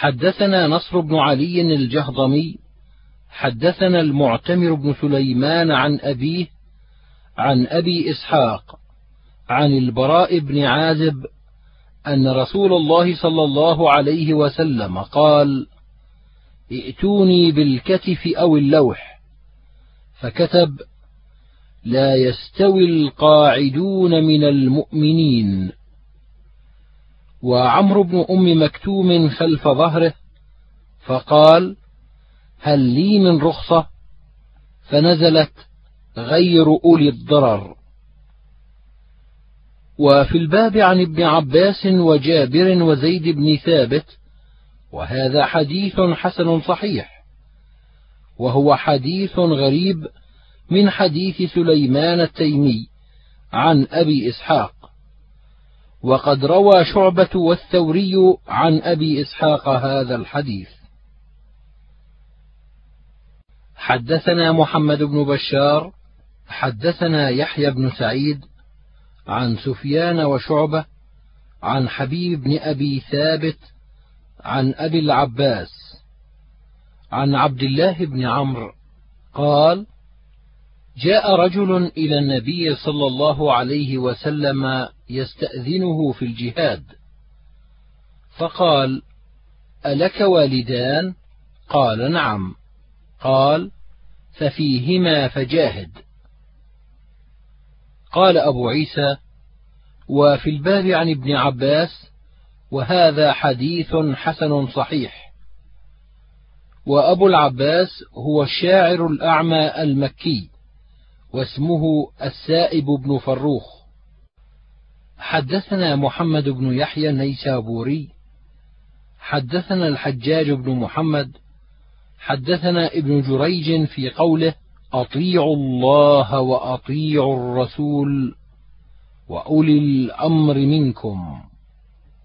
حدثنا نصر بن علي الجهضمي حدثنا المعتمر بن سليمان عن أبيه عن أبي إسحاق عن البراء بن عازب أن رسول الله صلى الله عليه وسلم قال: ائتوني بالكتف أو اللوح، فكتب: لا يستوي القاعدون من المؤمنين. وعمرو بن أم مكتوم خلف ظهره، فقال: هل لي من رخصة؟ فنزلت غير أولي الضرر. وفي الباب عن ابن عباس وجابر وزيد بن ثابت وهذا حديث حسن صحيح وهو حديث غريب من حديث سليمان التيمي عن أبي إسحاق وقد روى شعبة والثوري عن أبي إسحاق هذا الحديث. حدثنا محمد بن بشار حدثنا يحيى بن سعيد عن سفيان وشعبة عن حبيب بن أبي ثابت عن أبي العباس عن عبد الله بن عمرو قال جاء رجل إلى النبي صلى الله عليه وسلم يستأذنه في الجهاد. فقال ألك والدان؟ قال نعم. قال ففيهما فجاهد. قال أبو عيسى وفي الباب عن ابن عباس وهذا حديث حسن صحيح. وأبو العباس هو الشاعر الأعمى المكي واسمه السائب بن فروخ. حدثنا محمد بن يحيى النيسابوري حدثنا الحجاج بن محمد حدثنا ابن جريج في قوله أطيعوا الله وأطيعوا الرسول وأولي الأمر منكم.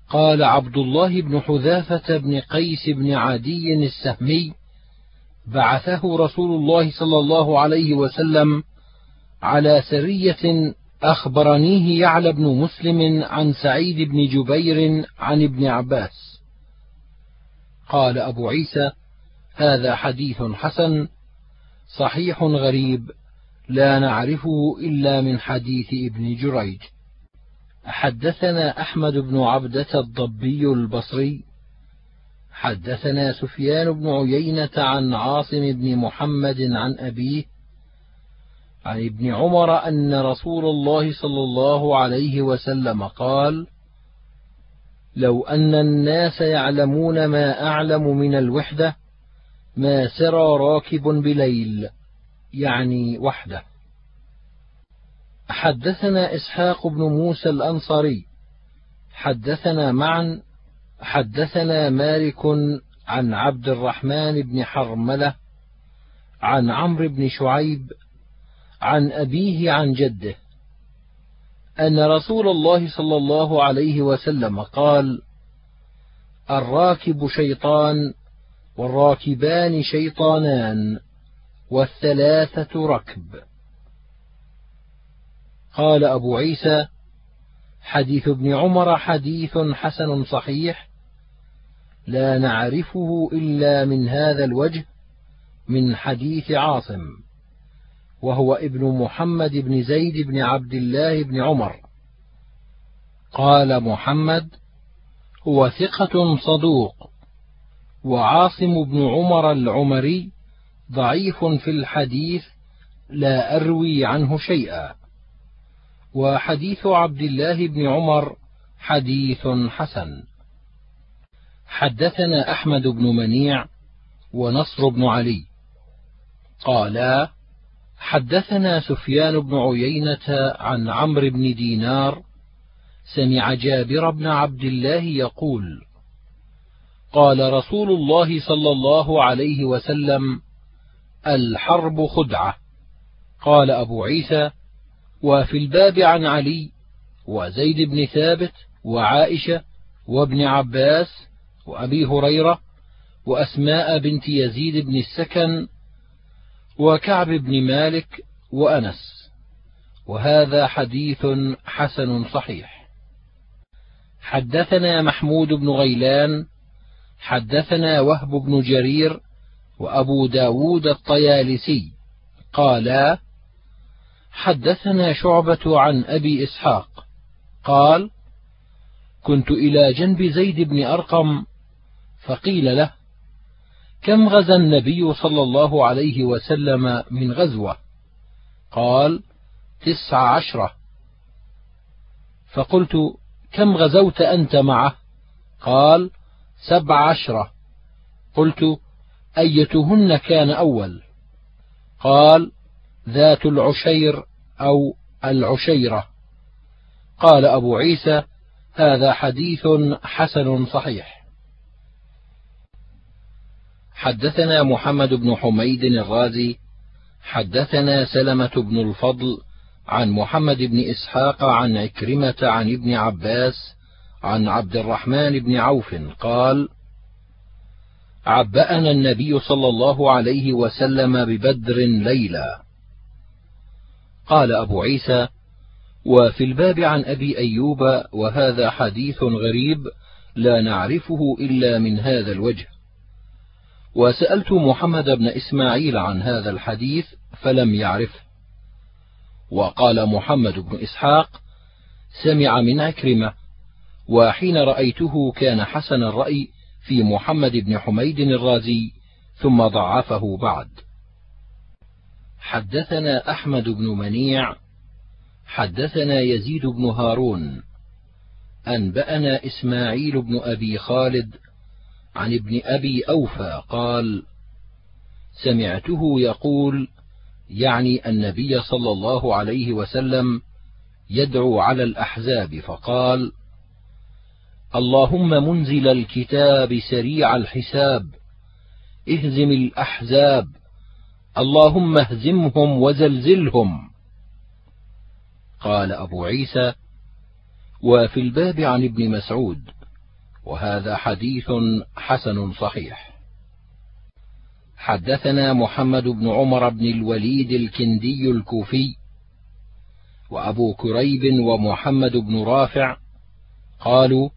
قال عبد الله بن حذافة بن قيس بن عدي السهمي بعثه رسول الله صلى الله عليه وسلم على سرية أخبرنيه يعلى بن مسلم عن سعيد بن جبير عن ابن عباس. قال أبو عيسى هذا حديث حسن صحيح غريب لا نعرفه إلا من حديث ابن جريج. حدثنا أحمد بن عبدة الضبي البصري. حدثنا سفيان بن عيينة عن عاصم بن محمد عن أبيه عن ابن عمر أن رسول الله صلى الله عليه وسلم قال: لو أن الناس يعلمون ما أعلم من الوحدة ما سرى راكب بليل يعني وحده. حدثنا إسحاق بن موسى الأنصاري حدثنا معا حدثنا مالك عن عبد الرحمن بن حرملة عن عمرو بن شعيب عن أبيه عن جده. أن رسول الله صلى الله عليه وسلم قال الراكب شيطان والراكبان شيطانان والثلاثة ركب. قال أبو عيسى حديث ابن عمر حديث حسن صحيح لا نعرفه إلا من هذا الوجه من حديث عاصم. وهو ابن محمد بن زيد بن عبد الله بن عمر. قال محمد هو ثقة صدوق وعاصم بن عمر العمري ضعيف في الحديث لا أروي عنه شيئا. وحديث عبد الله بن عمر حديث حسن. حدثنا أحمد بن منيع ونصر بن علي. قالا حدثنا سفيان بن عيينة عن عمرو بن دينار سمع جابر بن عبد الله يقول قال رسول الله صلى الله عليه وسلم الحرب خدعة. قال أبو عيسى وفي الباب عن علي وزيد بن ثابت وعائشة وابن عباس وأبي هريرة وأسماء بنت يزيد بن السكن وكعب بن مالك وأنس. وهذا حديث حسن صحيح. حدثنا محمود بن غيلان حدثنا وهب بن جرير وأبو داود الطيالسي قالا حدثنا شعبة عن أبي إسحاق قال كنت إلى جنب زيد بن أرقم فقيل له كم غزا النبي صلى الله عليه وسلم من غزوة؟ قال تسع عشرة. فقلت كم غزوت أنت معه؟ قال سبع عشرة. قلت أيتهن كان أول؟ قال ذات العشير أو العشيرة. قال أبو عيسى هذا حديث حسن صحيح. حدثنا محمد بن حميد الرازي حدثنا سلمة بن الفضل عن محمد بن إسحاق عن عكرمة عن ابن عباس عن عبد الرحمن بن عوف قال عبأنا النبي صلى الله عليه وسلم ببدر ليلا. قال أبو عيسى وفي الباب عن أبي أيوب وهذا حديث غريب لا نعرفه إلا من هذا الوجه. وسألت محمد بن إسماعيل عن هذا الحديث فلم يعرفه وقال محمد بن إسحاق سمع من عكرمة وحين رأيته كان حسن الرأي في محمد بن حميد الرازي ثم ضعفه بعد. حدثنا أحمد بن منيع حدثنا يزيد بن هارون أنبأنا إسماعيل بن أبي خالد عن ابن أبي أوفى قال سمعته يقول يعني النبي صلى الله عليه وسلم يدعو على الأحزاب فقال اللهم منزل الكتاب سريع الحساب اهزم الأحزاب اللهم اهزمهم وزلزلهم. قال أبو عيسى وفي الباب عن ابن مسعود وهذا حديث حسن صحيح. حدثنا محمد بن عمر بن الوليد الكندي الكوفي وأبو كريب ومحمد بن رافع قالوا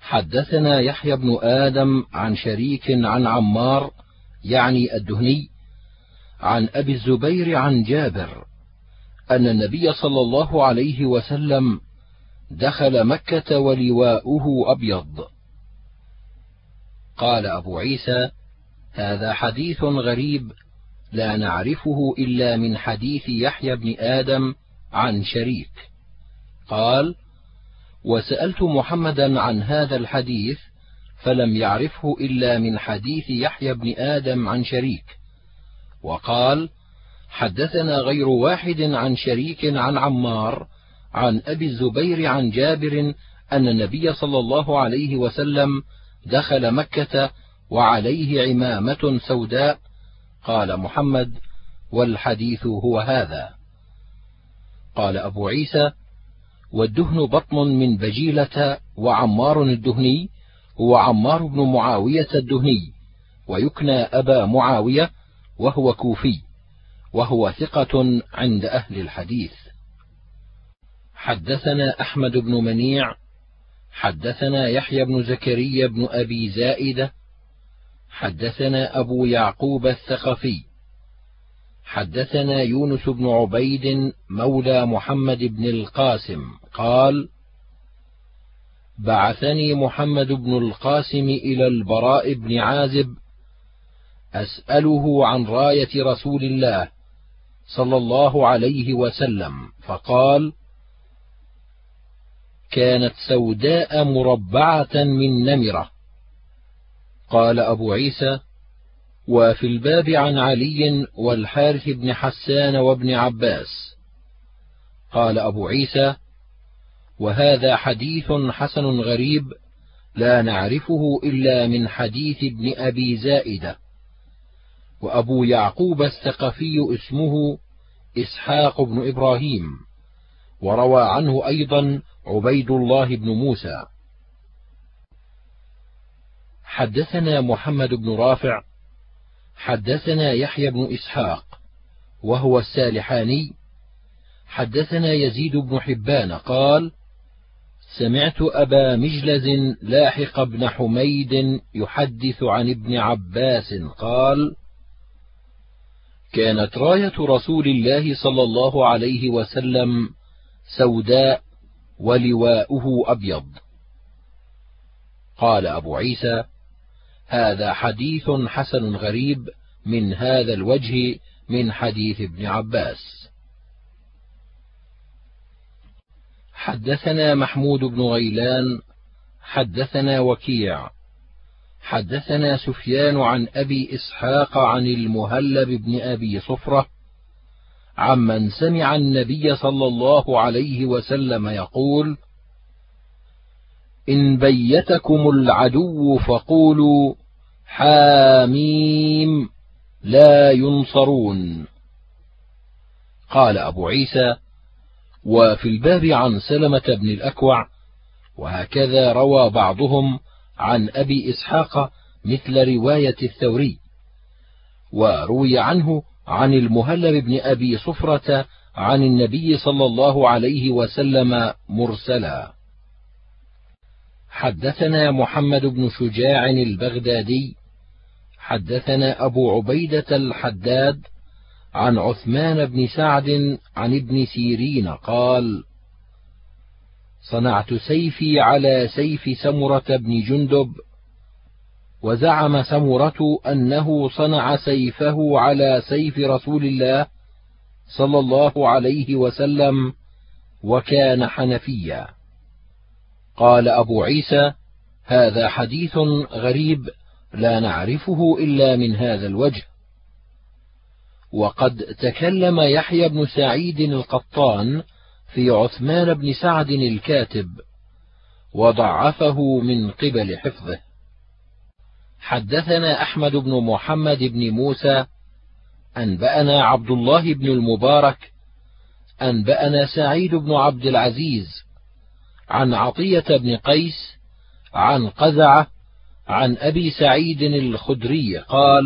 حدثنا يحيى بن آدم عن شريك عن عمار يعني الدهني عن أبي الزبير عن جابر أن النبي صلى الله عليه وسلم دخل مكة ولواؤه أبيض. قال أبو عيسى: هذا حديث غريب لا نعرفه إلا من حديث يحيى بن آدم عن شريك. قال: وسألت محمدا عن هذا الحديث فلم يعرفه إلا من حديث يحيى بن آدم عن شريك. وقال: حدثنا غير واحد عن شريك عن عمار عن أبي الزبير عن جابر أن النبي صلى الله عليه وسلم دخل مكة وعليه عمامة سوداء قال محمد والحديث هو هذا قال أبو عيسى والدهن بطن من بجيلة وعمار الدهني هو عمار بن معاوية الدهني ويكنى أبا معاوية وهو كوفي وهو ثقة عند أهل الحديث. حدثنا أحمد بن منيع، حدثنا يحيى بن زكريا بن أبي زائدة، حدثنا أبو يعقوب الثقفي، حدثنا يونس بن عبيد مولى محمد بن القاسم قال: بعثني محمد بن القاسم إلى البراء بن عازب أسأله عن راية رسول الله صلى الله عليه وسلم فقال كانت سوداء مربعة من نمرة. قال أبو عيسى وفي الباب عن علي والحارث بن حسان وابن عباس. قال أبو عيسى وهذا حديث حسن غريب لا نعرفه إلا من حديث ابن أبي زائدة. وأبو يعقوب الثقفي اسمه إسحاق بن إبراهيم. وروى عنه أيضا عبيد الله بن موسى. حدثنا محمد بن رافع حدثنا يحيى بن إسحاق وهو السالحاني. حدثنا يزيد بن حبان قال سمعت أبا مجلز لاحق بن حميد يحدث عن ابن عباس قال: كانت راية رسول الله صلى الله عليه وسلم سوداء ولواؤه أبيض. قال أبو عيسى: هذا حديث حسن غريب من هذا الوجه من حديث ابن عباس. حدثنا محمود بن غيلان حدثنا وكيع حدثنا سفيان عن أبي إسحاق عن المهلب بن أبي صفرة عمن سمع النبي صلى الله عليه وسلم يقول إن بيتكم العدو فقولوا حاميم لا ينصرون. قال أبو عيسى وفي الباب عن سلمة بن الأكوع وهكذا روى بعضهم عن أبي إسحاق مثل رواية الثوري وروي عنه عن المهلب بن أبي صفرة عن النبي صلى الله عليه وسلم مرسلا. حدثنا محمد بن شجاع البغدادي حدثنا أبو عبيدة الحداد عن عثمان بن سعد عن ابن سيرين قال صنعت سيفي على سيف سمرة بن جندب وزعم سمره أنه صنع سيفه على سيف رسول الله صلى الله عليه وسلم وكان حنفيا. قال أبو عيسى هذا حديث غريب لا نعرفه إلا من هذا الوجه. وقد تكلم يحيى بن سعيد القطان في عثمان بن سعد الكاتب وضعفه من قبل حفظه. حدثنا أحمد بن محمد بن موسى أنبأنا عبد الله بن المبارك أنبأنا سعيد بن عبد العزيز عن عطية بن قيس عن قزعة عن أبي سعيد الخدري قال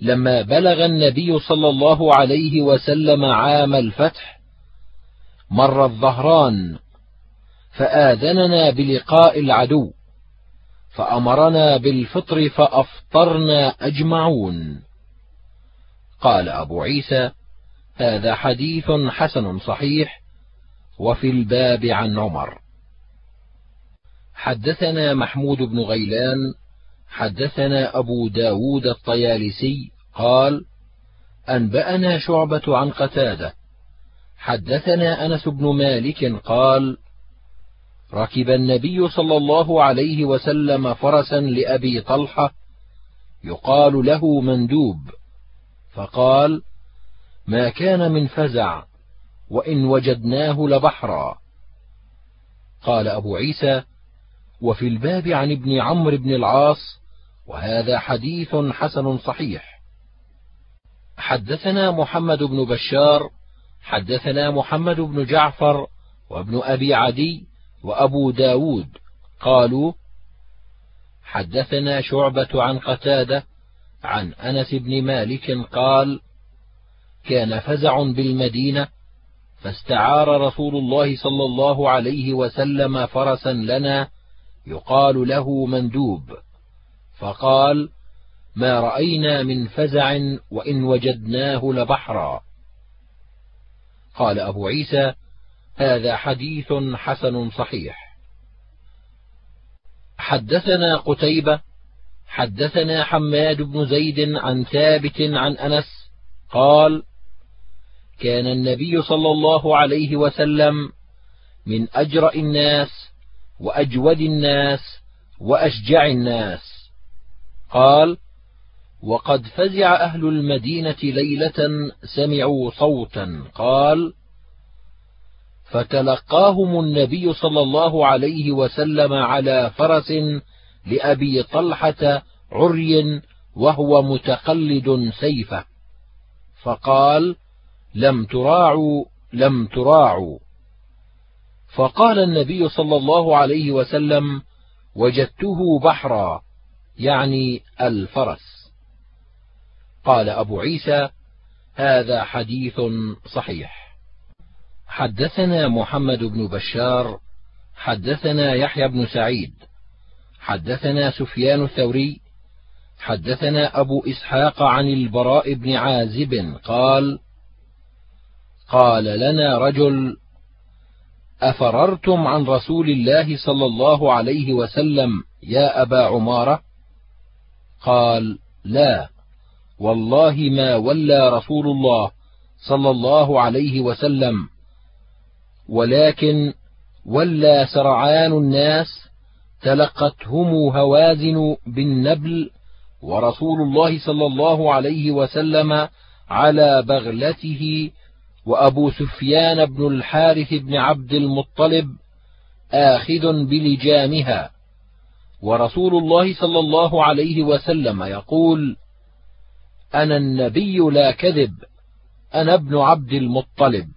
لما بلغ النبي صلى الله عليه وسلم عام الفتح مر الظهران فآذننا بلقاء العدو. فأمرنا بالفطر فأفطرنا أجمعون. قال أبو عيسى هذا حديث حسن صحيح وفي الباب عن عمر. حدثنا محمود بن غيلان حدثنا أبو داود الطيالسي قال أنبأنا شعبة عن قتادة. حدثنا أنس بن مالك قال ركب النبي صلى الله عليه وسلم فرسا لأبي طلحة يقال له مندوب فقال ما كان من فزع وإن وجدناه لبحرا. قال أبو عيسى وفي الباب عن ابن عمرو بن العاص وهذا حديث حسن صحيح. حدثنا محمد بن بشار حدثنا محمد بن جعفر وابن أبي عدي وأبو داود قالوا حدثنا شعبة عن قتادة عن أنس بن مالك قال كان فزع بالمدينة فاستعار رسول الله صلى الله عليه وسلم فرسا لنا يقال له مندوب فقال ما رأينا من فزع وإن وجدناه لبحرا. قال أبو عيسى هذا حديث حسن صحيح. حدثنا قتيبة حدثنا حماد بن زيد عن ثابت عن أنس قال كان النبي صلى الله عليه وسلم من أجرأ الناس وأجود الناس وأشجع الناس. قال وقد فزع أهل المدينة ليلة سمعوا صوتا. قال فتلقاهم النبي صلى الله عليه وسلم على فرس لأبي طلحة عري وهو متقلد سيفه. فقال لم تراعوا لم تراعوا. فقال النبي صلى الله عليه وسلم وجدته بحرا يعني الفرس. قال أبو عيسى هذا حديث صحيح. حدثنا محمد بن بشار حدثنا يحيى بن سعيد حدثنا سفيان الثوري حدثنا أبو إسحاق عن البراء بن عازب قال قال لنا رجل أفررتم عن رسول الله صلى الله عليه وسلم يا أبا عمارة؟ قال لا والله ما ولى رسول الله صلى الله عليه وسلم ولكن ولى سرعان الناس تلقتهم هوازن بالنبل ورسول الله صلى الله عليه وسلم على بغلته وأبو سفيان بن الحارث بن عبد المطلب آخذ بلجامها. ورسول الله صلى الله عليه وسلم يقول أنا النبي لا كذب أنا ابن عبد المطلب.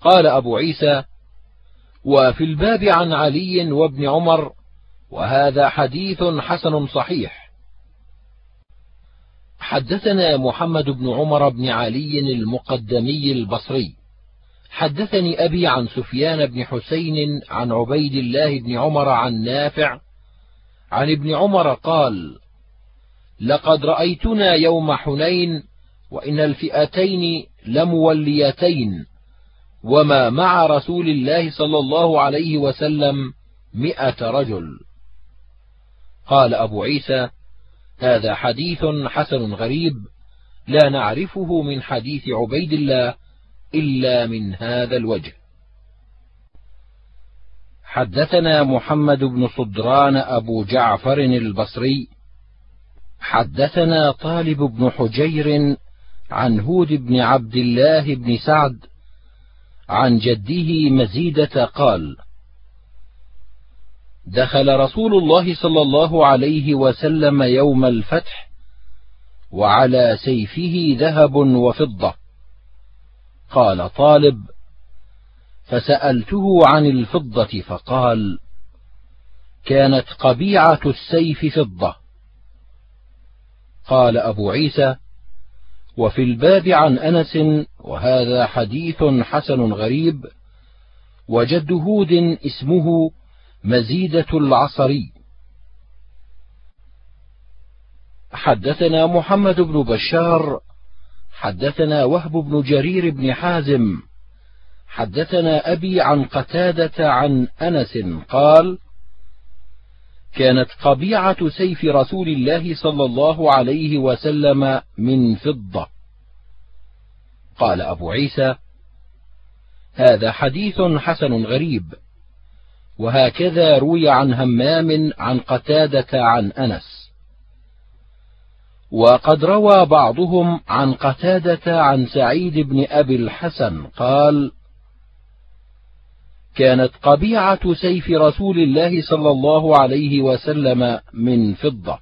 قال أبو عيسى وفي الباب عن علي وابن عمر وهذا حديث حسن صحيح. حدثنا محمد بن عمر بن علي المقدمي البصري. حدثني أبي عن سفيان بن حسين عن عبيد الله بن عمر عن نافع. عن ابن عمر قال لقد رأيتنا يوم حنين وإن الفئتين لموليتين وما مع رسول الله صلى الله عليه وسلم مئة رجل. قال أبو عيسى هذا حديث حسن غريب لا نعرفه من حديث عبيد الله إلا من هذا الوجه. حدثنا محمد بن صدران أبو جعفر البصري. حدثنا طالب بن حجير عن هود بن عبد الله بن سعد عن جده مزيدة قال: دخل رسول الله صلى الله عليه وسلم يوم الفتح وعلى سيفه ذهب وفضة. قال طالب: فسألته عن الفضة فقال: كانت قبيعة السيف فضة. قال أبو عيسى: وفي الباب عن أنس وهذا حديث حسن غريب وجد هود اسمه مزيدة العصري. حدثنا محمد بن بشار حدثنا وهب بن جرير بن حازم حدثنا أبي عن قتادة عن أنس قال كانت قبيعة سيف رسول الله صلى الله عليه وسلم من فضة. قال أبو عيسى: هذا حديث حسن غريب، وهكذا روي عن همام عن قتادة عن أنس. وقد روى بعضهم عن قتادة عن سعيد بن أبي الحسن قال: كانت قبيعة سيف رسول الله صلى الله عليه وسلم من فضة.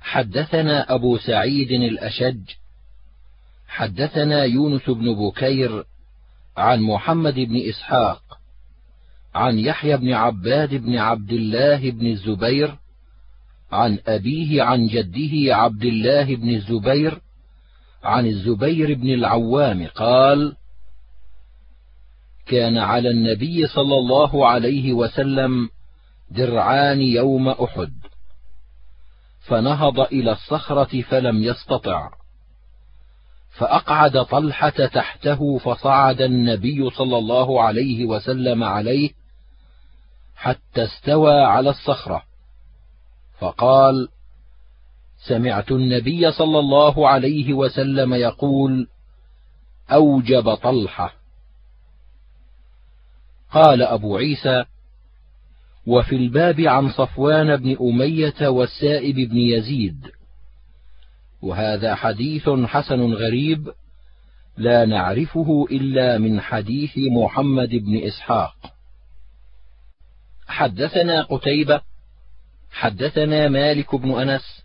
حدثنا أبو سعيد الأشج، حدثنا يونس بن بكير عن محمد بن إسحاق، عن يحيى بن عباد بن عبد الله بن الزبير، عن أبيه عن جده عبد الله بن الزبير، عن الزبير بن العوام قال: كان على النبي صلى الله عليه وسلم درعان يوم أحد. فنهض إلى الصخرة فلم يستطع. فأقعد طلحة تحته فصعد النبي صلى الله عليه وسلم عليه حتى استوى على الصخرة. فقال سمعت النبي صلى الله عليه وسلم يقول أوجب طلحة. قال أبو عيسى وفي الباب عن صفوان بن أمية والسائب بن يزيد. وهذا حديث حسن غريب لا نعرفه إلا من حديث محمد بن إسحاق. حدثنا قتيبة حدثنا مالك بن أنس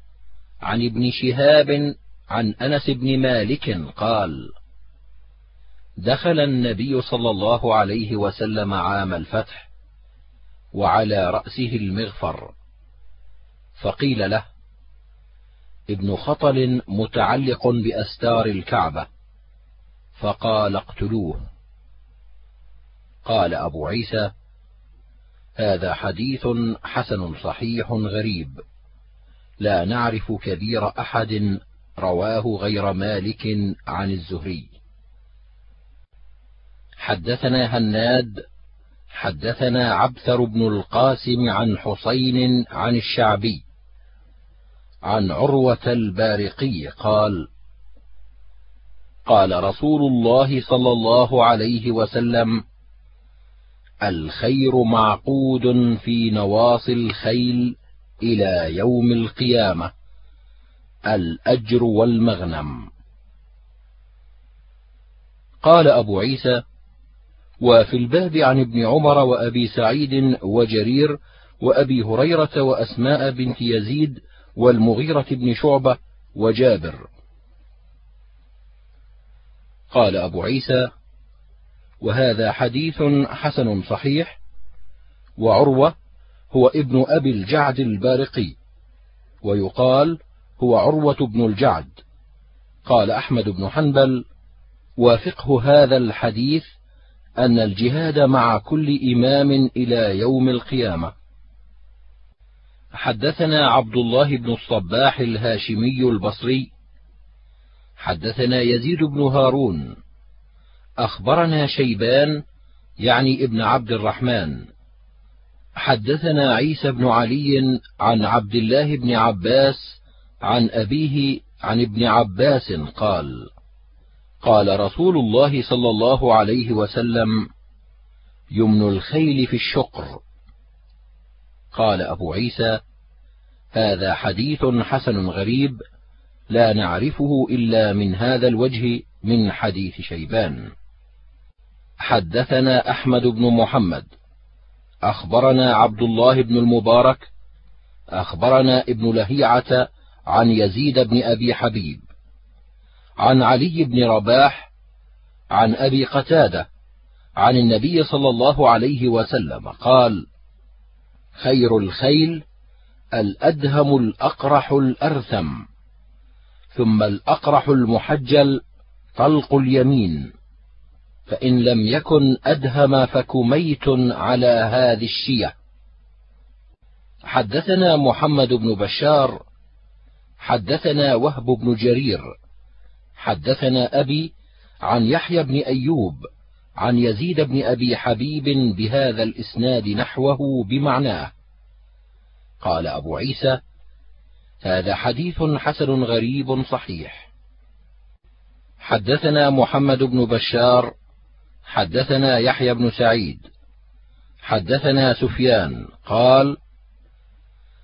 عن ابن شهاب عن أنس بن مالك قال دخل النبي صلى الله عليه وسلم عام الفتح وعلى رأسه المغفر. فقيل له ابن خطل متعلق بأستار الكعبة. فقال اقتلوه. قال أبو عيسى هذا حديث حسن صحيح غريب. لا نعرف كبير أحد رواه غير مالك عن الزهري. حدثنا هناد حدثنا عبثر بن القاسم عن حسين عن الشعبي عن عروة البارقي قال قال رسول الله صلى الله عليه وسلم الخير معقود في نواصي الخيل إلى يوم القيامة الأجر والمغنم. قال أبو عيسى وفي الباب عن ابن عمر وأبي سعيد وجرير وأبي هريرة وأسماء بنت يزيد والمغيرة بن شعبة وجابر. قال أبو عيسى وهذا حديث حسن صحيح وعروة هو ابن أبي الجعد البارقي ويقال هو عروة بن الجعد. قال أحمد بن حنبل وفقه هذا الحديث أن الجهاد مع كل إمام إلى يوم القيامة. حدثنا عبد الله بن الصباح الهاشمي البصري، حدثنا يزيد بن هارون، أخبرنا شيبان يعني ابن عبد الرحمن، حدثنا عيسى بن علي عن عبد الله بن عباس عن أبيه عن ابن عباس قال: قال رسول الله صلى الله عليه وسلم يمن الخيل في الشقر. قال أبو عيسى هذا حديث حسن غريب لا نعرفه إلا من هذا الوجه من حديث شيبان. حدثنا أحمد بن محمد أخبرنا عبد الله بن المبارك أخبرنا ابن لهيعة عن يزيد بن أبي حبيب عن علي بن رباح عن أبي قتادة عن النبي صلى الله عليه وسلم قال خير الخيل الأدهم الأقرح الأرثم ثم الأقرح المحجل طلق اليمين فإن لم يكن أدهم فكميت على هذه الشية. حدثنا محمد بن بشار حدثنا وهب بن جرير حدثنا أبي عن يحيى بن أيوب عن يزيد بن أبي حبيب بهذا الإسناد نحوه بمعناه. قال أبو عيسى هذا حديث حسن غريب صحيح. حدثنا محمد بن بشار حدثنا يحيى بن سعيد حدثنا سفيان قال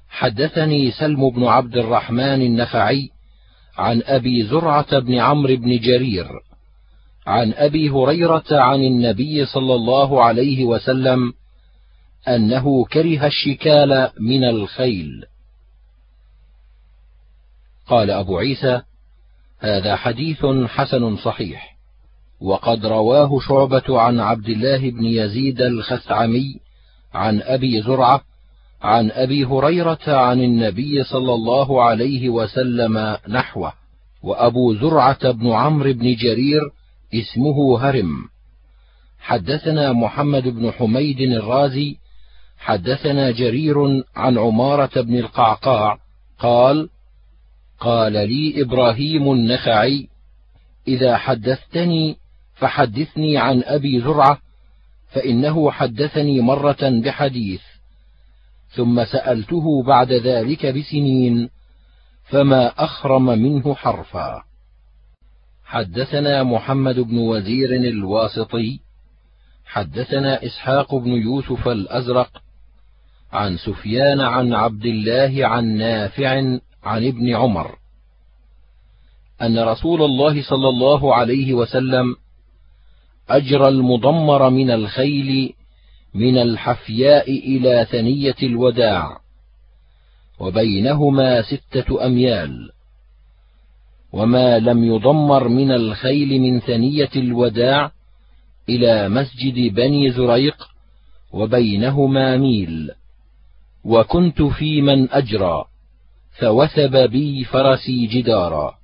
حدثني سلم بن عبد الرحمن النخعي عن أبي زرعة بن عمرو بن جرير عن أبي هريرة عن النبي صلى الله عليه وسلم أنه كره الشكال من الخيل. قال أبو عيسى هذا حديث حسن صحيح وقد رواه شعبة عن عبد الله بن يزيد الخثعمي عن أبي زرعة عن أبي هريرة عن النبي صلى الله عليه وسلم نحوه وأبو زرعة بن عمرو بن جرير اسمه هرم. حدثنا محمد بن حميد الرازي حدثنا جرير عن عمارة بن القعقاع قال قال لي إبراهيم النخعي إذا حدثتني فحدثني عن أبي زرعة فإنه حدثني مرة بحديث. ثم سألته بعد ذلك بسنين فما أخرم منه حرفا. حدثنا محمد بن وزير الواسطي حدثنا إسحاق بن يوسف الأزرق عن سفيان عن عبد الله عن نافع عن ابن عمر أن رسول الله صلى الله عليه وسلم أجرى المضمر من الخيل من الحفياء إلى ثنية الوداع وبينهما ستة أميال وما لم يضمر من الخيل من ثنية الوداع إلى مسجد بني زريق وبينهما ميل وكنت في من أجرى فوثب بي فرسي جدارا.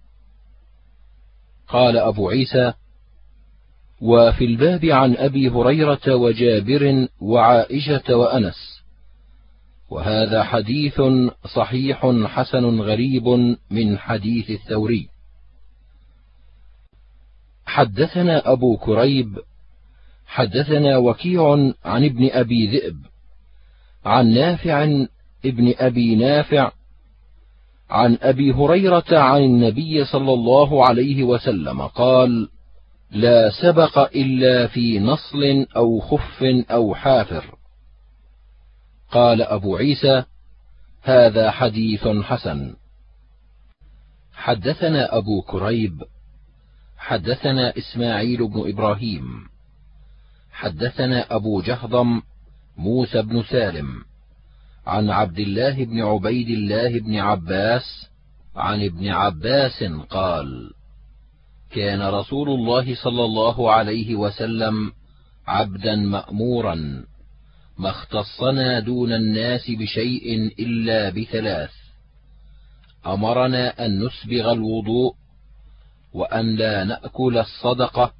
قال أبو عيسى وفي الباب عن أبي هريرة وجابر وعائشة وأنس. وهذا حديث صحيح حسن غريب من حديث الثوري. حدثنا أبو كريب حدثنا وكيع عن ابن أبي ذئب عن نافع ابن أبي نافع عن أبي هريرة عن النبي صلى الله عليه وسلم قال لا سبق إلا في نصل أو خف أو حافر. قال أبو عيسى هذا حديث حسن. حدثنا أبو كريب حدثنا إسماعيل بن إبراهيم حدثنا أبو جهضم موسى بن سالم عن عبد الله بن عبيد الله بن عباس عن ابن عباس قال كان رسول الله صلى الله عليه وسلم عبدا مأمورا ما اختصنا دون الناس بشيء إلا بثلاث أمرنا أن نسبغ الوضوء وأن لا نأكل الصدقه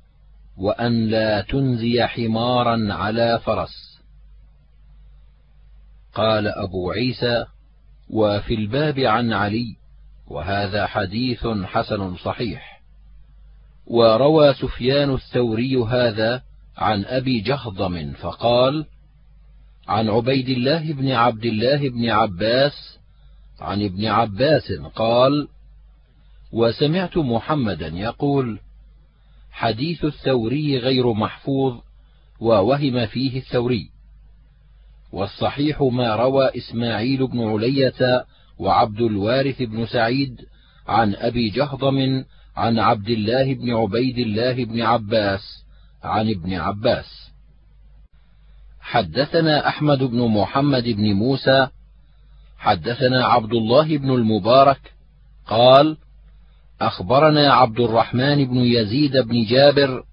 وأن لا تنزي حمارا على فرس. قال أبو عيسى وفي الباب عن علي وهذا حديث حسن صحيح. وروى سفيان الثوري هذا عن أبي جهضم فقال عن عبيد الله بن عبد الله بن عباس عن ابن عباس قال وسمعت محمدا يقول حديث الثوري غير محفوظ ووهم فيه الثوري والصحيح ما روى إسماعيل بن علية وعبد الوارث بن سعيد عن أبي جهضم عن عبد الله بن عبيد الله بن عباس عن ابن عباس. حدثنا أحمد بن محمد بن موسى حدثنا عبد الله بن المبارك قال أخبرنا عبد الرحمن بن يزيد بن جابر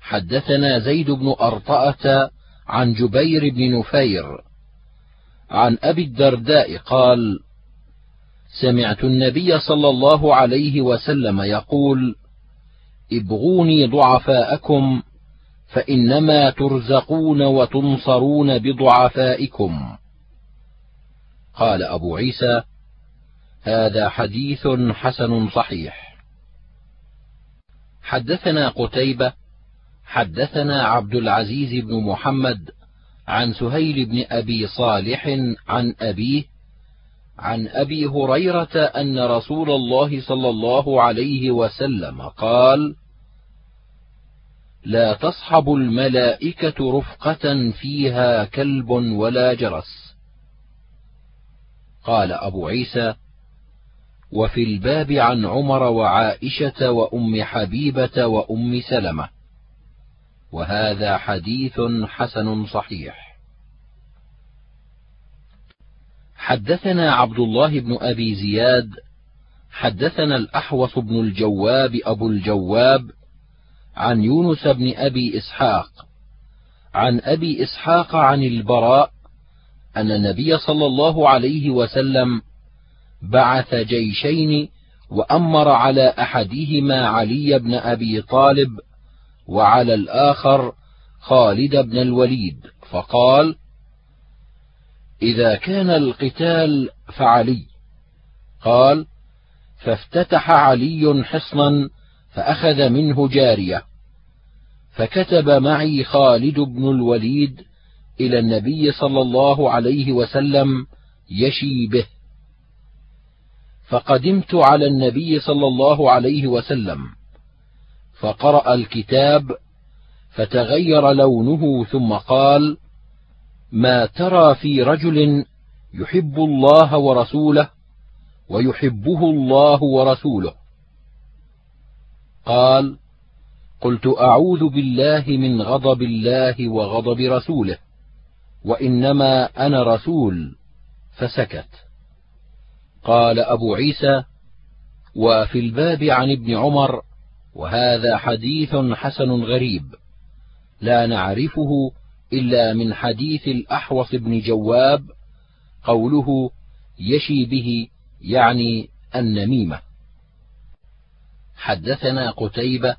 حدثنا زيد بن أرطأة عن جبير بن نفير عن أبي الدرداء قال سمعت النبي صلى الله عليه وسلم يقول ابغوني ضعفاءكم فإنما ترزقون وتنصرون بضعفائكم. قال أبو عيسى هذا حديث حسن صحيح. حدثنا قتيبة حدثنا عبد العزيز بن محمد عن سهيل بن أبي صالح عن أبيه عن أبي هريرة أن رسول الله صلى الله عليه وسلم قال لا تصحب الملائكة رفقة فيها كلب ولا جرس. قال أبو عيسى: وفي الباب عن عمر وعائشة وأم حبيبة وأم سلمة. وهذا حديث حسن صحيح. حدثنا عبد الله بن أبي زياد، حدثنا الأحوص بن الجواب أبو الجواب عن يونس بن أبي إسحاق عن أبي إسحاق عن البراء أن النبي صلى الله عليه وسلم بعث جيشين وأمر على أحدهما علي بن أبي طالب وعلى الآخر خالد بن الوليد فقال إذا كان القتال فعلي. قال فافتتح علي حصنا فأخذ منه جارية. فكتب معي خالد بن الوليد إلى النبي صلى الله عليه وسلم يشي به. فقدمت على النبي صلى الله عليه وسلم. فقرأ الكتاب فتغير لونه ثم قال ما ترى في رجل يحب الله ورسوله ويحبه الله ورسوله. قال قلت أعوذ بالله من غضب الله وغضب رسوله وإنما أنا رسول فسكت. قال أبو عيسى وفي الباب عن ابن عمر وهذا حديث حسن غريب لا نعرفه إلا من حديث الأحوص بن جواب قوله يشي به يعني النميمة. حدثنا قتيبة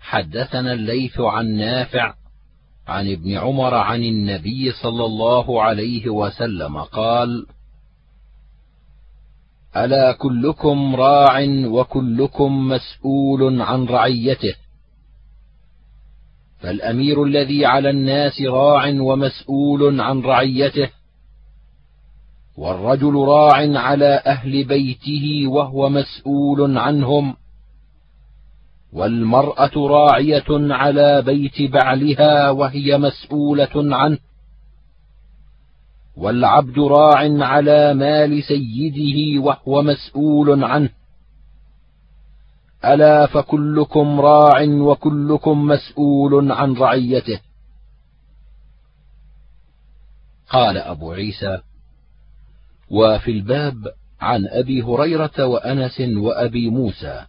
حدثنا الليث عن نافع عن ابن عمر عن النبي صلى الله عليه وسلم قال ألا كلكم راع وكلكم مسؤول عن رعيته فالأمير الذي على الناس راع ومسؤول عن رعيته والرجل راع على أهل بيته وهو مسؤول عنهم والمرأة راعية على بيت بعلها وهي مسؤولة عنه والعبد راع على مال سيده وهو مسؤول عنه. ألا فكلكم راع وكلكم مسؤول عن رعيته. قال أبو عيسى وفي الباب عن أبي هريرة وأنس وأبي موسى.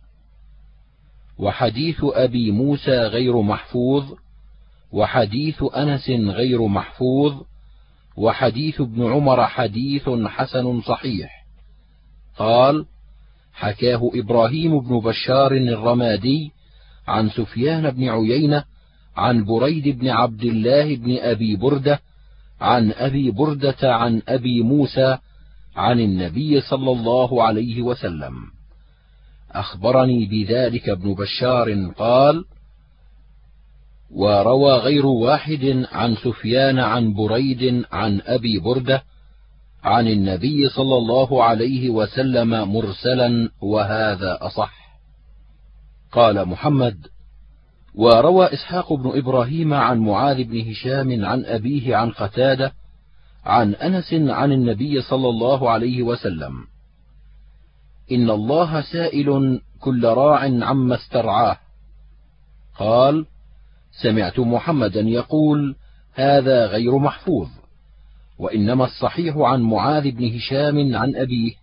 وحديث أبي موسى غير محفوظ وحديث أنس غير محفوظ وحديث ابن عمر حديث حسن صحيح. قال حكاه إبراهيم بن بشار الرمادي عن سفيان بن عيينة عن بريد بن عبد الله بن أبي بردة عن أبي بردة عن أبي موسى عن النبي صلى الله عليه وسلم. أخبرني بذلك ابن بشار قال وروى غير واحد عن سفيان عن بريد عن أبي بردة عن النبي صلى الله عليه وسلم مرسلا وهذا أصح. قال محمد وروى إسحاق بن إبراهيم عن معاذ بن هشام عن أبيه عن قتادة عن أنس عن النبي صلى الله عليه وسلم إن الله سائل كل راع عما استرعاه. قال سمعت محمدا يقول هذا غير محفوظ. وإنما الصحيح عن معاذ بن هشام عن أبيه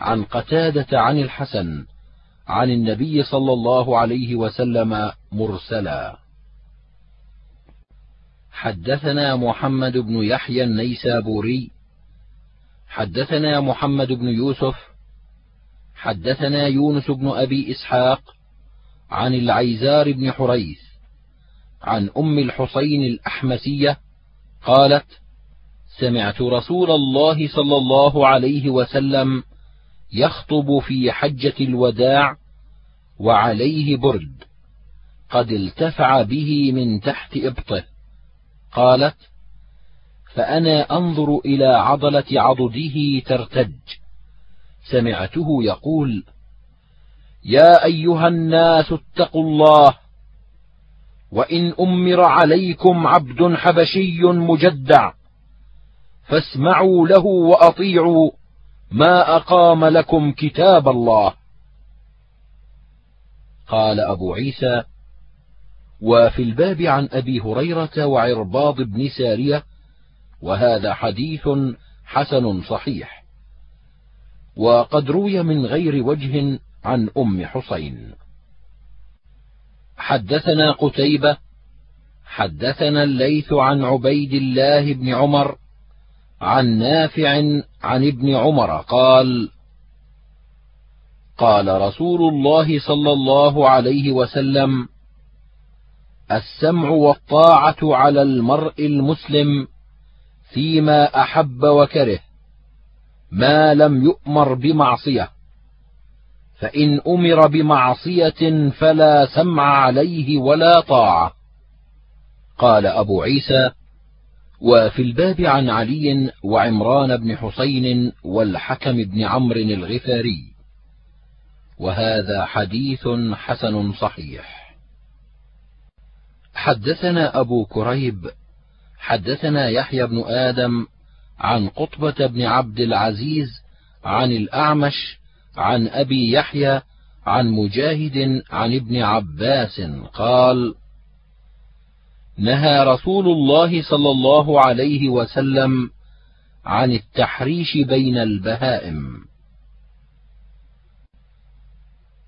عن قتادة عن الحسن عن النبي صلى الله عليه وسلم مرسلا. حدثنا محمد بن يحيى النيسابوري حدثنا محمد بن يوسف حدثنا يونس بن أبي إسحاق عن العيزار بن حريث عن أم الحسين الأحمسية قالت سمعت رسول الله صلى الله عليه وسلم يخطب في حجة الوداع وعليه برد قد التفع به من تحت إبطه قالت فأنا أنظر إلى عضلة عضده ترتج. سمعته يقول يا أيها الناس اتقوا الله وإن أمر عليكم عبد حبشي مجدع فاسمعوا له وأطيعوا ما أقام لكم كتاب الله. قال أبو عيسى وفي الباب عن أبي هريرة وعرباض بن سارية وهذا حديث حسن صحيح. وقد روي من غير وجه عن أم حسين. حدثنا قتيبة حدثنا الليث عن عبيد الله بن عمر عن نافع عن ابن عمر قال قال رسول الله صلى الله عليه وسلم السمع والطاعة على المرء المسلم فيما أحب وكره ما لم يؤمر بمعصية فإن أمر بمعصية فلا سمع عليه ولا طاعة. قال أبو عيسى وفي الباب عن علي وعمران بن حسين والحكم بن عمرو الغفاري. وهذا حديث حسن صحيح. حدثنا أبو كريب حدثنا يحيى بن آدم عن قطبة بن عبد العزيز عن الأعمش عن أبي يحيى عن مجاهد عن ابن عباس قال نهى رسول الله صلى الله عليه وسلم عن التحريش بين البهائم.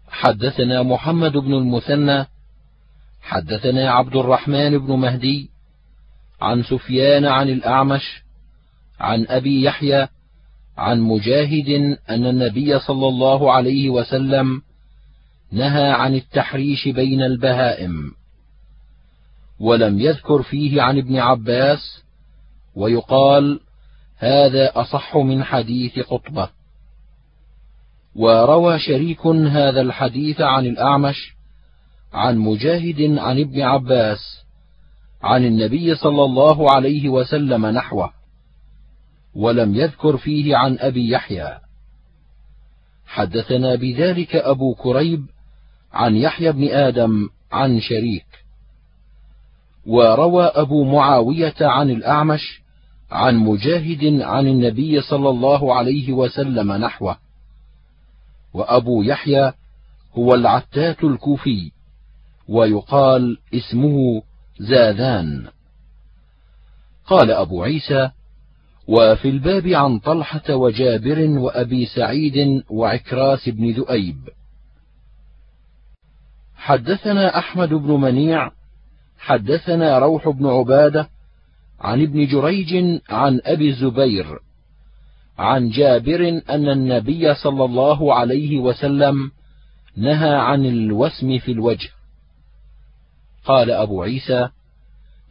حدثنا محمد بن المثنى حدثنا عبد الرحمن بن مهدي عن سفيان عن الأعمش عن أبي يحيى عن مجاهد أن النبي صلى الله عليه وسلم نهى عن التحريش بين البهائم. ولم يذكر فيه عن ابن عباس ويقال هذا أصح من حديث قطبة. وروى شريك هذا الحديث عن الأعمش عن مجاهد عن ابن عباس عن النبي صلى الله عليه وسلم نحوه ولم يذكر فيه عن أبي يحيى. حدثنا بذلك أبو كريب عن يحيى بن آدم عن شريك. وروى أبو معاوية عن الأعمش عن مجاهد عن النبي صلى الله عليه وسلم نحوه. وأبو يحيى هو العتات الكوفي ويقال اسمه زاذان. قال أبو عيسى وفي الباب عن طلحة وجابر وأبي سعيد وعكراس بن ذؤيب. حدثنا أحمد بن منيع حدثنا روح بن عبادة عن ابن جريج عن أبي الزبير عن جابر أن النبي صلى الله عليه وسلم نهى عن الوسم في الوجه. قال أبو عيسى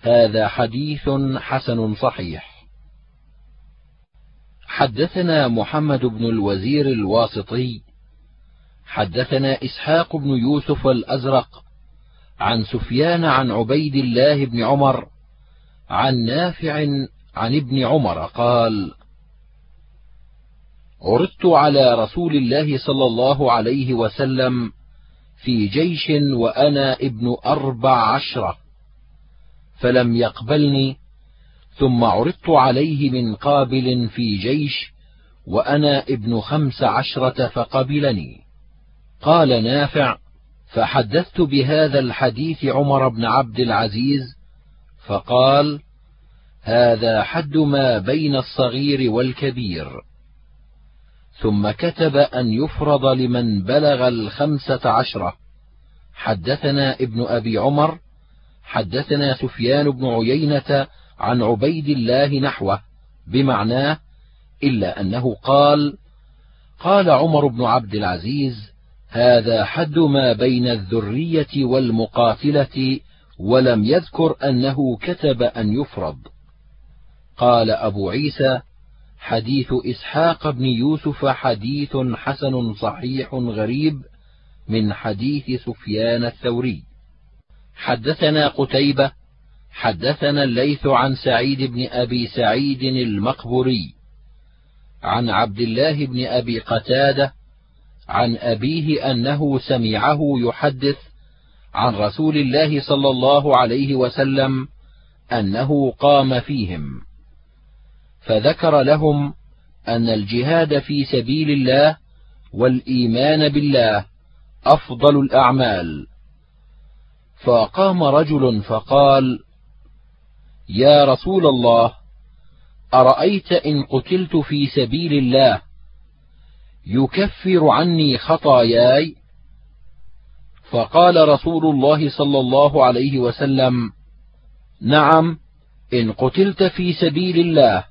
هذا حديث حسن صحيح. حدثنا محمد بن الوزير الواسطي حدثنا إسحاق بن يوسف الأزرق عن سفيان عن عبيد الله بن عمر عن نافع عن ابن عمر قال عرضت على رسول الله صلى الله عليه وسلم في جيش وأنا ابن أربع عشره فلم يقبلني ثم عرضت عليه من قابل في جيش وأنا ابن خمس عشرة فقبلني قال نافع فحدثت بهذا الحديث عمر بن عبد العزيز فقال هذا حد ما بين الصغير والكبير. ثم كتب أن يفرض لمن بلغ الخمسة عشرة. حدثنا ابن أبي عمر حدثنا سفيان بن عيينة عن عبيد الله نحوه بمعناه إلا أنه قال قال عمر بن عبد العزيز هذا حد ما بين الذرية والمقاتلة ولم يذكر أنه كتب أن يفرض. قال أبو عيسى حديث إسحاق بن يوسف حديث حسن صحيح غريب من حديث سفيان الثوري. حدثنا قتيبة حدثنا الليث عن سعيد بن أبي سعيد المقبوري. عن عبد الله بن أبي قتادة عن أبيه أنه سمعه يحدث عن رسول الله صلى الله عليه وسلم أنه قام فيهم. فذكر لهم أن الجهاد في سبيل الله والإيمان بالله أفضل الأعمال. فقام رجل فقال يا رسول الله أرأيت إن قتلت في سبيل الله يكفر عني خطاياي؟ فقال رسول الله صلى الله عليه وسلم نعم إن قتلت في سبيل الله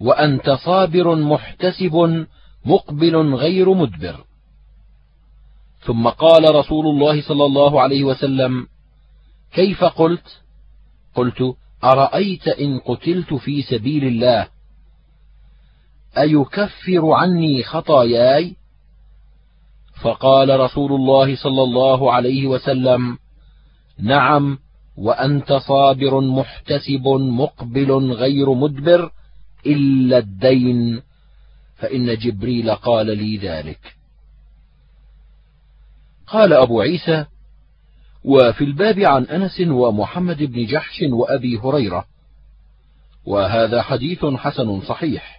وأنت صابر محتسب مقبل غير مدبر. ثم قال رسول الله صلى الله عليه وسلم كيف قلت؟ قلت أرأيت إن قتلت في سبيل الله؟ أيكفر عني خطاياي؟ فقال رسول الله صلى الله عليه وسلم نعم وأنت صابر محتسب مقبل غير مدبر إلا الدين فإن جبريل قال لي ذلك. قال أبو عيسى وفي الباب عن أنس ومحمد بن جحش وأبي هريرة وهذا حديث حسن صحيح.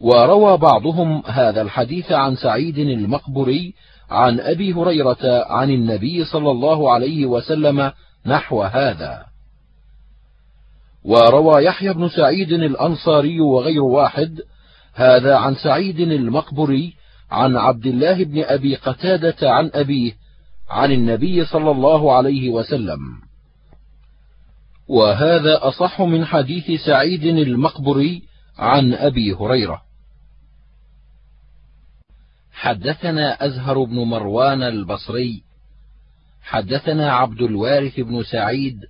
وروى بعضهم هذا الحديث عن سعيد المقبري عن أبي هريرة عن النبي صلى الله عليه وسلم نحو هذا. وروى يحيى بن سعيد الأنصاري وغير واحد هذا عن سعيد المقبري عن عبد الله بن أبي قتادة عن أبيه عن النبي صلى الله عليه وسلم. وهذا أصح من حديث سعيد المقبري عن أبي هريرة. حدثنا أزهر بن مروان البصري. حدثنا عبد الوارث بن سعيد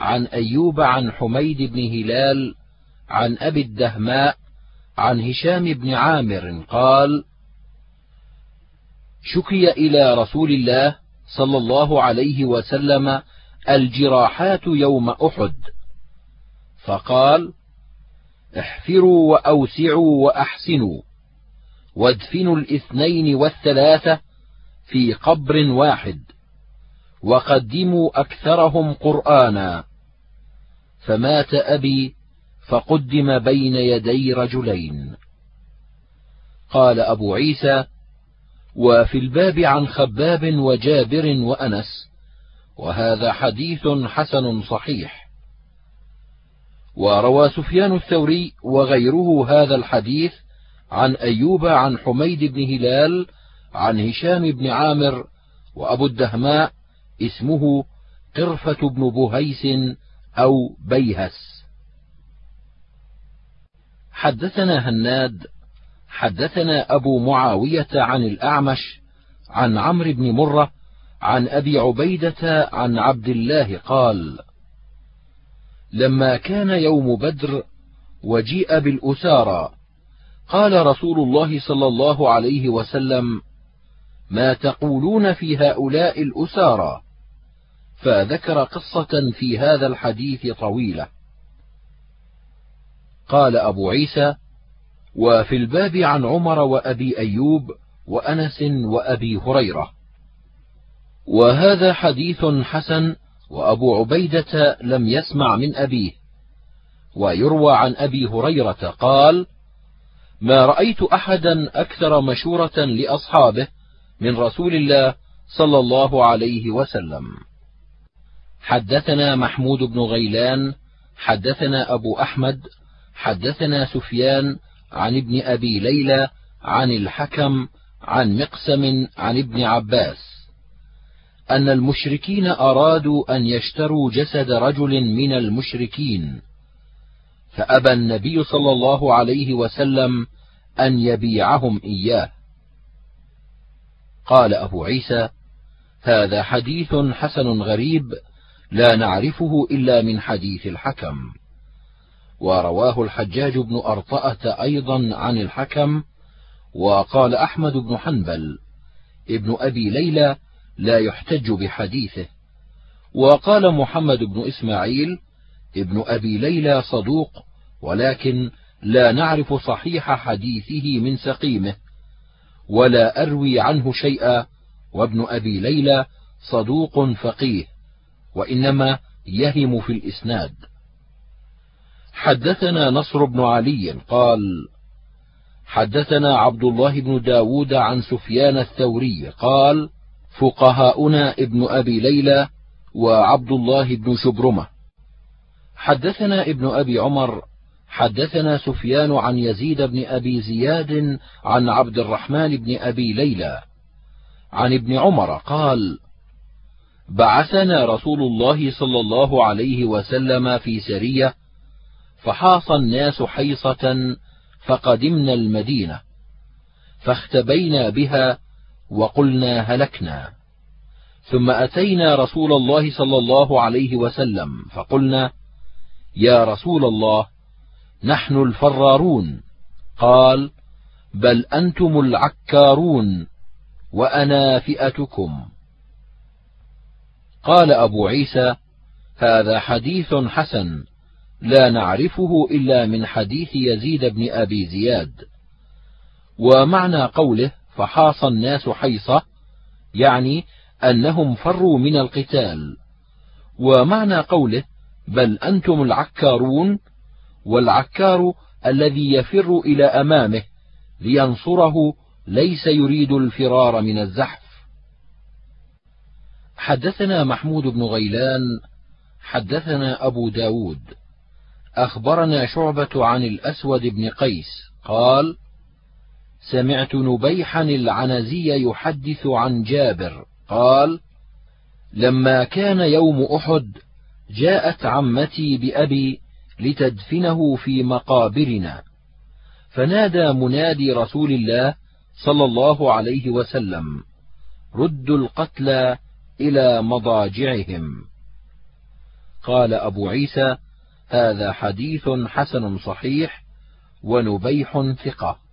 عن أيوب عن حميد بن هلال عن أبي الدهماء عن هشام بن عامر قال شكي إلى رسول الله صلى الله عليه وسلم الجراحات يوم أحد. فقال احفروا وأوسعوا وأحسنوا. وادفنوا الاثنين والثلاثة في قبر واحد. وقدموا أكثرهم قرآنا. فمات أبي فقدم بين يدي رجلين. قال أبو عيسى وفي الباب عن خباب وجابر وأنس وهذا حديث حسن صحيح. وروى سفيان الثوري وغيره هذا الحديث عن أيوب عن حميد بن هلال عن هشام بن عامر وأبو الدهماء اسمه قرفة بن بهيس أو بيهس. حدثنا هناد حدثنا أبو معاوية عن الأعمش عن عمرو بن مرة عن أبي عبيدة عن عبد الله قال لما كان يوم بدر وجيء بالأسارى قال رسول الله صلى الله عليه وسلم ما تقولون في هؤلاء الأسارى؟ فذكر قصة في هذا الحديث طويلة. قال أبو عيسى وفي الباب عن عمر وأبي أيوب وأنس وأبي هريرة. وهذا حديث حسن وأبو عبيدة لم يسمع من أبيه ويروى عن أبي هريرة قال ما رأيت أحدا أكثر مشورة لأصحابه من رسول الله صلى الله عليه وسلم. حدثنا محمود بن غيلان حدثنا أبو أحمد حدثنا سفيان عن ابن أبي ليلى عن الحكم عن مقسم عن ابن عباس. أن المشركين أرادوا أن يشتروا جسد رجل من المشركين. فأبى النبي صلى الله عليه وسلم أن يبيعهم إياه. قال أبو عيسى هذا حديث حسن غريب لا نعرفه إلا من حديث الحكم. ورواه الحجاج بن أرطأة أيضا عن الحكم. وقال أحمد بن حنبل ابن أبي ليلى لا يحتج بحديثه. وقال محمد بن إسماعيل ابن أبي ليلى صدوق ولكن لا نعرف صحيح حديثه من سقيمه. ولا أروي عنه شيئا وابن أبي ليلى صدوق فقيه وإنما يهم في الإسناد. حدثنا نصر بن علي قال حدثنا عبد الله بن داود عن سفيان الثوري قال فقهاؤنا ابن أبي ليلى وعبد الله بن شبرمة. حدثنا ابن أبي عمر حدثنا سفيان عن يزيد بن أبي زياد عن عبد الرحمن بن أبي ليلى. عن ابن عمر قال بعثنا رسول الله صلى الله عليه وسلم في سرية فحاص الناس حيصة فقدمنا المدينة فاختبينا بها وقلنا هلكنا. ثم أتينا رسول الله صلى الله عليه وسلم فقلنا يا رسول الله نحن الفرارون. قال بل أنتم العكارون وأنا فئتكم. قال أبو عيسى هذا حديث حسن لا نعرفه إلا من حديث يزيد بن أبي زياد. ومعنى قوله فحاص الناس حيصة يعني أنهم فروا من القتال. ومعنى قوله بل أنتم العكارون والعكار الذي يفر إلى أمامه لينصره ليس يريد الفرار من الزحف. حدثنا محمود بن غيلان حدثنا أبو داود أخبرنا شعبة عن الأسود بن قيس قال: سمعت نبيحا العنزي يحدث عن جابر قال: لما كان يوم أحد جاءت عمتي بأبي لتدفنه في مقابرنا، فنادى منادي رسول الله صلى الله عليه وسلم ردوا القتلى إلى مضاجعهم. قال أبو عيسى هذا حديث حسن صحيح ونبيح ثقة.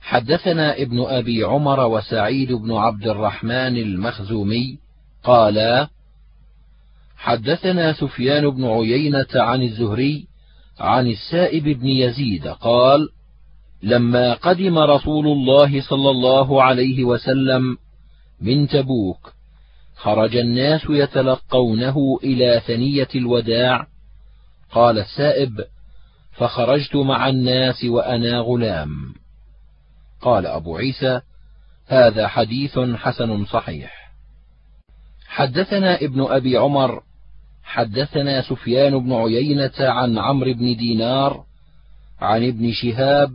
حدثنا ابن أبي عمر وسعيد بن عبد الرحمن المخزومي قالا حدثنا سفيان بن عيينة عن الزهري عن السائب بن يزيد قال لما قدم رسول الله صلى الله عليه وسلم من تبوك خرج الناس يتلقونه إلى ثنية الوداع. قال السائب فخرجت مع الناس وأنا غلام. قال أبو عيسى هذا حديث حسن صحيح. حدثنا ابن أبي عمر حدثنا سفيان بن عيينة عن عمرو بن دينار عن ابن شهاب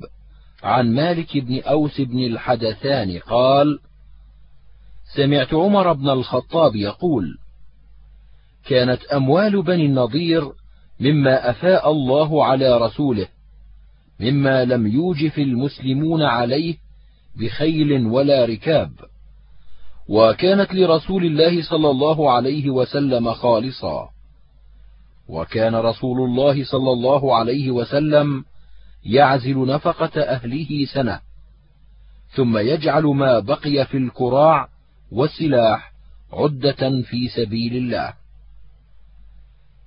عن مالك بن أوس بن الحدثان قال سمعت عمر بن الخطاب يقول كانت أموال بني النضير مما أفاء الله على رسوله مما لم يوجف المسلمون عليه بخيل ولا ركاب. وكانت لرسول الله صلى الله عليه وسلم خالصا. وكان رسول الله صلى الله عليه وسلم يعزل نفقة أهله سنة ثم يجعل ما بقي في الكراع والسلاح عدة في سبيل الله.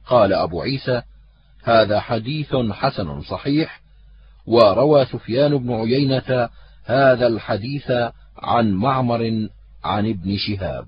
قال أبو عيسى هذا حديث حسن صحيح وروى سفيان بن عيينة هذا الحديث عن معمر عن ابن شهاب.